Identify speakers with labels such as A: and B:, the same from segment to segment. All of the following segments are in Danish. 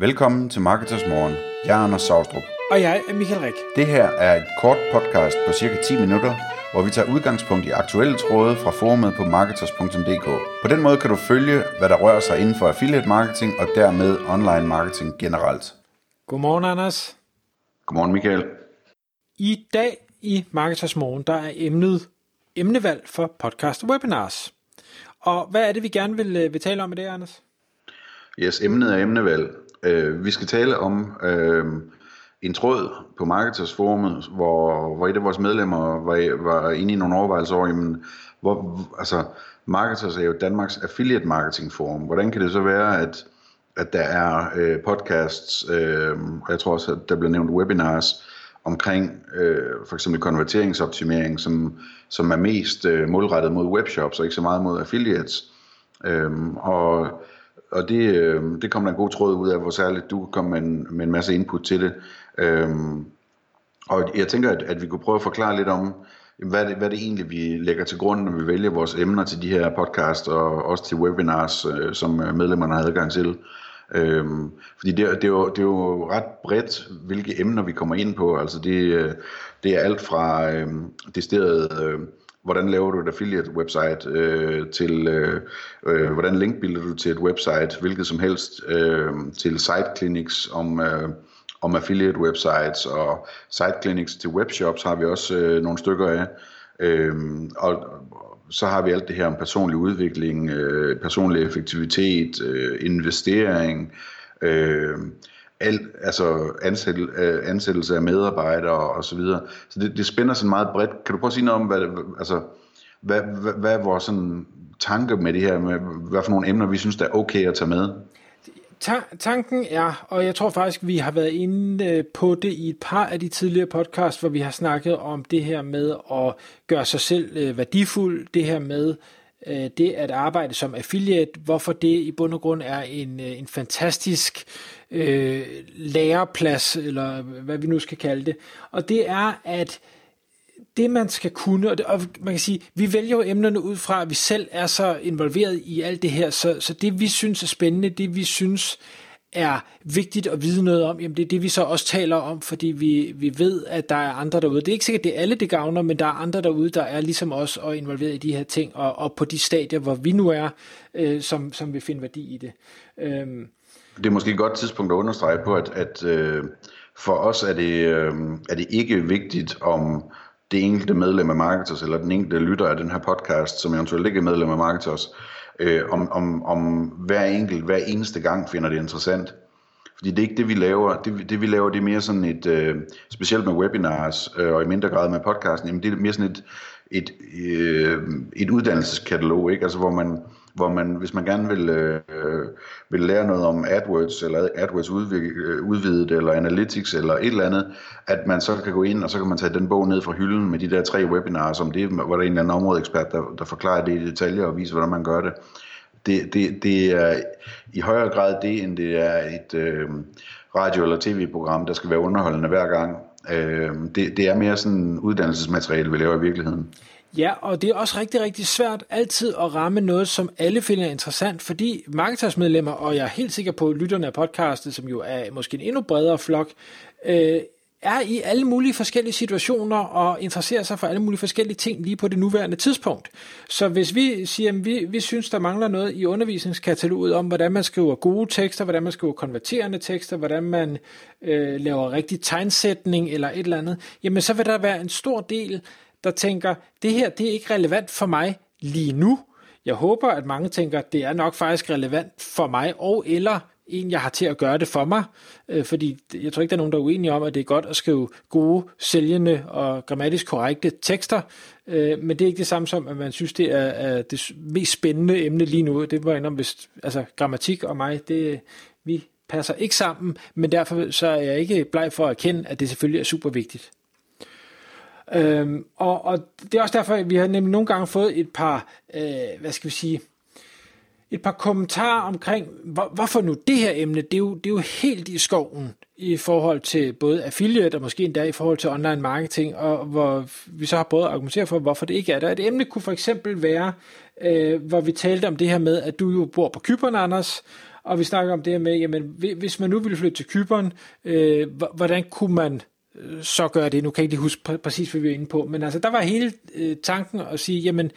A: Velkommen til Marketers Morgen. Jeg er Anders Saustrup.
B: Og jeg er Michael Rik.
A: Det her er et kort podcast på cirka 10 minutter, hvor vi tager udgangspunkt i aktuelle tråde fra forumet på marketers.dk. På den måde kan du følge, hvad der rører sig inden for affiliate marketing og dermed online marketing generelt.
B: Godmorgen, Anders.
A: Godmorgen, Michael.
B: I dag i Marketers Morgen, der er emnet emnevalg for podcast og webinars. Og hvad er det, vi gerne vil, øh, vil tale om i dag, Anders?
A: Yes, emnet er emnevalg. Øh, vi skal tale om øh, en tråd på Marketers Forumet, hvor, hvor et af vores medlemmer var, var inde i nogle overvejelser over, jamen, hvor, altså, Marketers er jo Danmarks affiliate marketing forum. Hvordan kan det så være, at, at der er øh, podcasts, uh, og jeg tror også, at der bliver nævnt webinars, omkring øh, for eksempel konverteringsoptimering, som, som er mest øh, målrettet mod webshops og ikke så meget mod affiliates. Øhm, og og det, øh, det kom der en god tråd ud af, hvor særligt du kom med en, med en masse input til det. Øh, og jeg tænker, at, at vi kunne prøve at forklare lidt om, hvad det, hvad det egentlig vi lægger til grund, når vi vælger vores emner til de her podcast og også til webinars, øh, som øh, medlemmerne har adgang til. Øhm, fordi det, det, er jo, det er jo ret bredt, hvilke emner vi kommer ind på. Altså det, øh, det er alt fra øh, det sted, øh, hvordan laver du et affiliate website, øh, til øh, øh, hvordan linkbilder du til et website, hvilket som helst, øh, til site clinics om, øh, om affiliate websites, og site clinics til webshops har vi også øh, nogle stykker af. Øh, og, så har vi alt det her om personlig udvikling, øh, personlig effektivitet, øh, investering, øh, al, altså ansættel, øh, ansættelse af medarbejdere og så videre. Så det, det spænder sådan meget bredt. Kan du prøve at sige noget om, hvad, altså, hvad, hvad, hvad er vores sådan, tanke med det her, med hvad for nogle emner, vi synes, der er okay at tage med?
B: Ta- tanken er, og jeg tror faktisk, vi har været inde øh, på det i et par af de tidligere podcasts, hvor vi har snakket om det her med at gøre sig selv øh, værdifuld, det her med øh, det at arbejde som affiliate, hvorfor det i bund og grund er en, øh, en fantastisk øh, læreplads, eller hvad vi nu skal kalde det. Og det er, at det man skal kunne, og, det, og man kan sige, vi vælger jo emnerne ud fra, at vi selv er så involveret i alt det her, så, så det vi synes er spændende, det vi synes er vigtigt at vide noget om, jamen det er det, vi så også taler om, fordi vi, vi ved, at der er andre derude. Det er ikke sikkert, det er alle, det gavner, men der er andre derude, der er ligesom os og involveret i de her ting, og, og på de stadier, hvor vi nu er, øh, som, som vil finde værdi i det. Øhm.
A: Det er måske et godt tidspunkt at understrege på, at, at øh, for os er det, øh, er det ikke vigtigt, om det enkelte medlem af Marketers, eller den enkelte lytter af den her podcast, som eventuelt ikke er medlem af Marketers, øh, øh, om, om, om hver enkelt, hver eneste gang finder det interessant. Fordi det er ikke det, vi laver. Det, det vi laver, det er mere sådan et, øh, specielt med webinars, øh, og i mindre grad med podcasten, jamen det er mere sådan et, et, øh, et uddannelseskatalog, ikke? Altså, hvor man, hvor man, hvis man gerne vil, øh, vil lære noget om AdWords, eller AdWords øh, udvidet, eller Analytics, eller et eller andet, at man så kan gå ind, og så kan man tage den bog ned fra hylden med de der tre webinarer, som det, hvor der er en eller anden områdeekspert, der, der forklarer det i detaljer og viser, hvordan man gør det. Det, det, det er i højere grad det, end det er et øh, radio- eller tv-program, der skal være underholdende hver gang. Øh, det, det er mere sådan uddannelsesmateriale, vi laver i virkeligheden.
B: Ja, og det er også rigtig, rigtig svært altid at ramme noget, som alle finder interessant, fordi marketersmedlemmer, og jeg er helt sikker på lytterne af podcastet, som jo er måske en endnu bredere flok, øh, er i alle mulige forskellige situationer og interesserer sig for alle mulige forskellige ting lige på det nuværende tidspunkt. Så hvis vi siger, at vi, vi synes, der mangler noget i undervisningskataloget om, hvordan man skriver gode tekster, hvordan man skriver konverterende tekster, hvordan man øh, laver rigtig tegnsætning eller et eller andet, jamen så vil der være en stor del der tænker, det her det er ikke relevant for mig lige nu. Jeg håber, at mange tænker, det er nok faktisk relevant for mig, og eller en, jeg har til at gøre det for mig, øh, fordi jeg tror ikke, der er nogen, der er uenige om, at det er godt at skrive gode, sælgende og grammatisk korrekte tekster, øh, men det er ikke det samme som, at man synes, det er, er det mest spændende emne lige nu. Det var om, hvis altså, grammatik og mig, det, vi passer ikke sammen, men derfor så er jeg ikke bleg for at erkende, at det selvfølgelig er super vigtigt. Øhm, og, og det er også derfor, at vi har nemlig nogle gange fået et par, øh, hvad skal vi sige, et par kommentarer omkring, hvor, hvorfor nu det her emne, det er, jo, det er jo helt i skoven i forhold til både affiliate og måske endda i forhold til online marketing, og hvor vi så har både argumenteret for, hvorfor det ikke er der. Et emne kunne for eksempel være, øh, hvor vi talte om det her med, at du jo bor på Kyberen, Anders, og vi snakker om det her med, jamen, hvis man nu ville flytte til Kyberen, øh, hvordan kunne man så gør det? Nu kan jeg ikke lige huske præcis, hvad vi var inde på, men altså, der var hele øh, tanken at sige, jamen,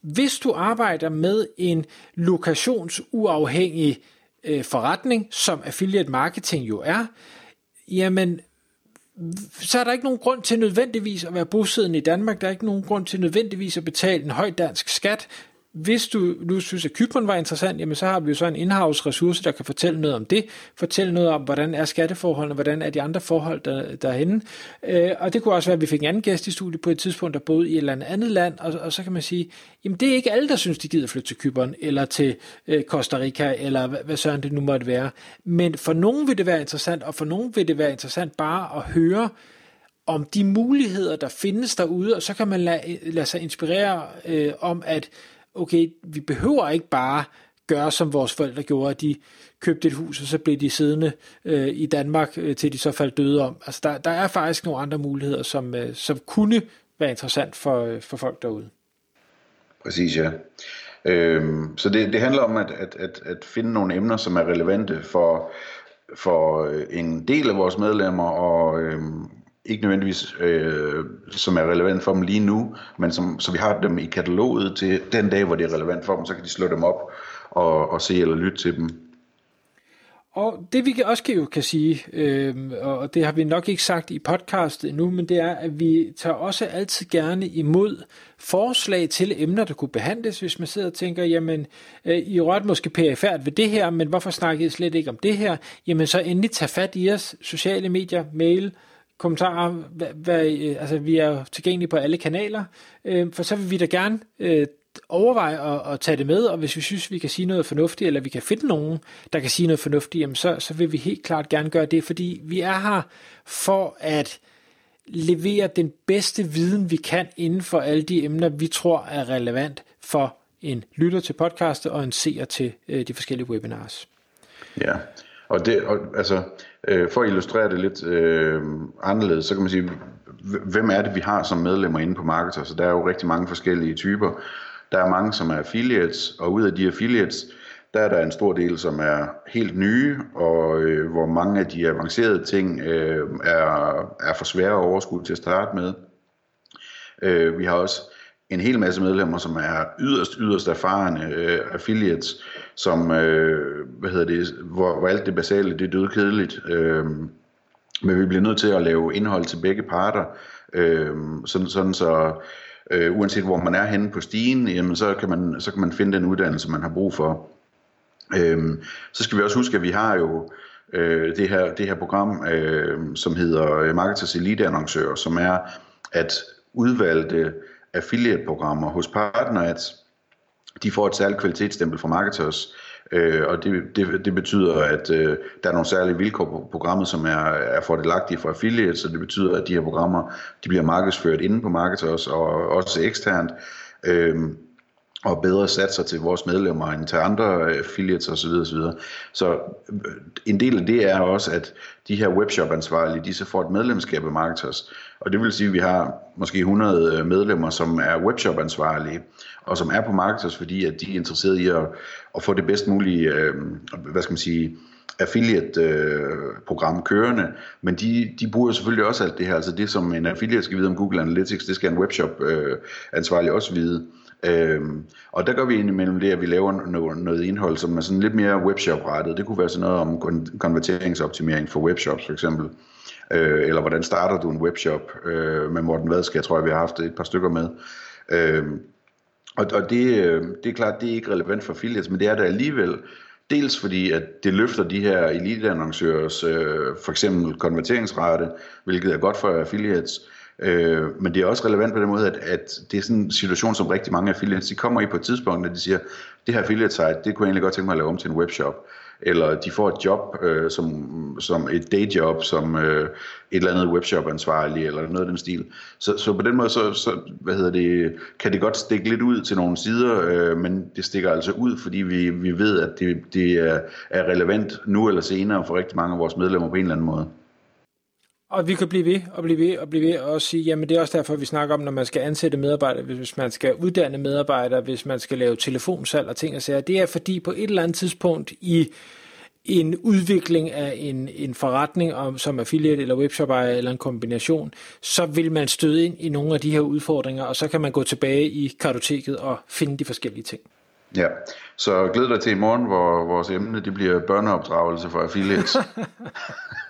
B: hvis du arbejder med en lokationsuafhængig øh, forretning, som affiliate marketing jo er, jamen så er der ikke nogen grund til nødvendigvis at være bosiddende i Danmark. Der er ikke nogen grund til nødvendigvis at betale en høj dansk skat hvis du nu synes, at Kypern var interessant, jamen så har vi jo så en in-house ressource, der kan fortælle noget om det, fortælle noget om, hvordan er skatteforholdene, hvordan er de andre forhold der, derhenne. Øh, og det kunne også være, at vi fik en anden gæst i studiet på et tidspunkt, der boede i et eller andet land, og, og så kan man sige, jamen det er ikke alle, der synes, de gider flytte til Kypern, eller til øh, Costa Rica, eller hvad, hvad sådan det nu måtte være. Men for nogen vil det være interessant, og for nogen vil det være interessant bare at høre, om de muligheder, der findes derude, og så kan man lade, lade sig inspirere øh, om, at okay, vi behøver ikke bare gøre, som vores forældre gjorde, at de købte et hus, og så blev de siddende øh, i Danmark, øh, til de så faldt døde om. Altså, der, der er faktisk nogle andre muligheder, som, øh, som kunne være interessant for, øh, for folk derude.
A: Præcis, ja. Øhm, så det, det handler om at, at, at, at finde nogle emner, som er relevante for, for øh, en del af vores medlemmer, og, øhm, ikke nødvendigvis øh, som er relevant for dem lige nu, men som, så vi har dem i kataloget til den dag, hvor det er relevant for dem, så kan de slå dem op og, og se eller lytte til dem.
B: Og det vi også kan jo kan sige, øh, og det har vi nok ikke sagt i podcast endnu, men det er, at vi tager også altid gerne imod forslag til emner, der kunne behandles, hvis man sidder og tænker, jamen, øh, I rørte måske perifært ved det her, men hvorfor snakkede I slet ikke om det her? Jamen så endelig tag fat i os, sociale medier, mail, kommentarer. Hvad, hvad, øh, altså, vi er tilgængelige på alle kanaler, øh, for så vil vi da gerne øh, overveje at, at tage det med, og hvis vi synes, vi kan sige noget fornuftigt, eller vi kan finde nogen, der kan sige noget fornuftigt, jamen så, så vil vi helt klart gerne gøre det, fordi vi er her for at levere den bedste viden, vi kan inden for alle de emner, vi tror er relevant for en lytter til podcastet og en seer til øh, de forskellige webinars.
A: Ja, og det, og, altså, øh, for at illustrere det lidt øh, anderledes, så kan man sige, hvem er det, vi har som medlemmer inde på Marketer? Så der er jo rigtig mange forskellige typer. Der er mange, som er affiliates, og ud af de affiliates, der er der en stor del, som er helt nye, og øh, hvor mange af de avancerede ting øh, er, er for svære at overskue til at starte med. Øh, vi har også en hel masse medlemmer, som er yderst, yderst erfarne øh, affiliates, som, øh, hvad hedder det, hvor, hvor alt det basale, det er død kedeligt. Øh, men vi bliver nødt til at lave indhold til begge parter, øh, sådan, sådan så øh, uanset hvor man er henne på stigen, jamen, så, kan man, så kan man finde den uddannelse, man har brug for. Øh, så skal vi også huske, at vi har jo øh, det, her, det her program, øh, som hedder Marketers Elite Annoncører, som er at udvalgte affiliate-programmer hos PartnerAds, de får et særligt kvalitetsstempel fra marketers, øh, og det, det, det betyder, at øh, der er nogle særlige vilkår på programmet, som er, er fordelagtige for affiliates, så det betyder, at de her programmer de bliver markedsført inde på marketers og også eksternt. Øh, og bedre satser til vores medlemmer end til andre øh, affiliates osv. osv. Så øh, en del af det er også, at de her webshop-ansvarlige, de så får et medlemskab af Marketers. Og det vil sige, at vi har måske 100 øh, medlemmer, som er webshop-ansvarlige, og som er på Marketers, fordi at de er interesserede i at, at få det bedst mulige, øh, hvad skal man sige, affiliate-program øh, kørende, men de, de bruger selvfølgelig også alt det her, altså det som en affiliate skal vide om Google Analytics, det skal en webshop-ansvarlig øh, også vide. Øhm, og der gør vi indimellem det, at vi laver noget, noget indhold, som er sådan lidt mere webshop-rettet. Det kunne være sådan noget om kon- konverteringsoptimering for webshops for eksempel. Øh, eller hvordan starter du en webshop øh, med Morten Vadske, jeg tror jeg vi har haft et par stykker med. Øh, og, og det, øh, det er klart, det er ikke relevant for affiliates, men det er det alligevel. Dels fordi, at det løfter de her eliteannoncørers øh, for eksempel konverteringsrate, hvilket er godt for affiliates. Øh, men det er også relevant på den måde, at, at det er sådan en situation, som rigtig mange affiliates, de kommer i på et tidspunkt, når de siger, det her affiliate site, det kunne jeg egentlig godt tænke mig at lave om til en webshop. Eller de får et job, øh, som, som et dayjob, som øh, et eller andet webshop-ansvarlig, eller noget af den stil. Så, så på den måde, så, så hvad hedder det, kan det godt stikke lidt ud til nogle sider, øh, men det stikker altså ud, fordi vi, vi ved, at det, det er, er relevant nu eller senere for rigtig mange af vores medlemmer på en eller anden måde.
B: Og vi kan blive ved og blive ved og blive ved og sige, jamen det er også derfor, vi snakker om, når man skal ansætte medarbejdere, hvis man skal uddanne medarbejdere, hvis man skal lave telefonsalg og ting og sager. Det er fordi på et eller andet tidspunkt i en udvikling af en, en forretning om, som affiliate eller webshop eller en kombination, så vil man støde ind i nogle af de her udfordringer, og så kan man gå tilbage i kartoteket og finde de forskellige ting.
A: Ja, så glæd dig til i morgen, hvor vores emne det bliver børneopdragelse for affiliates.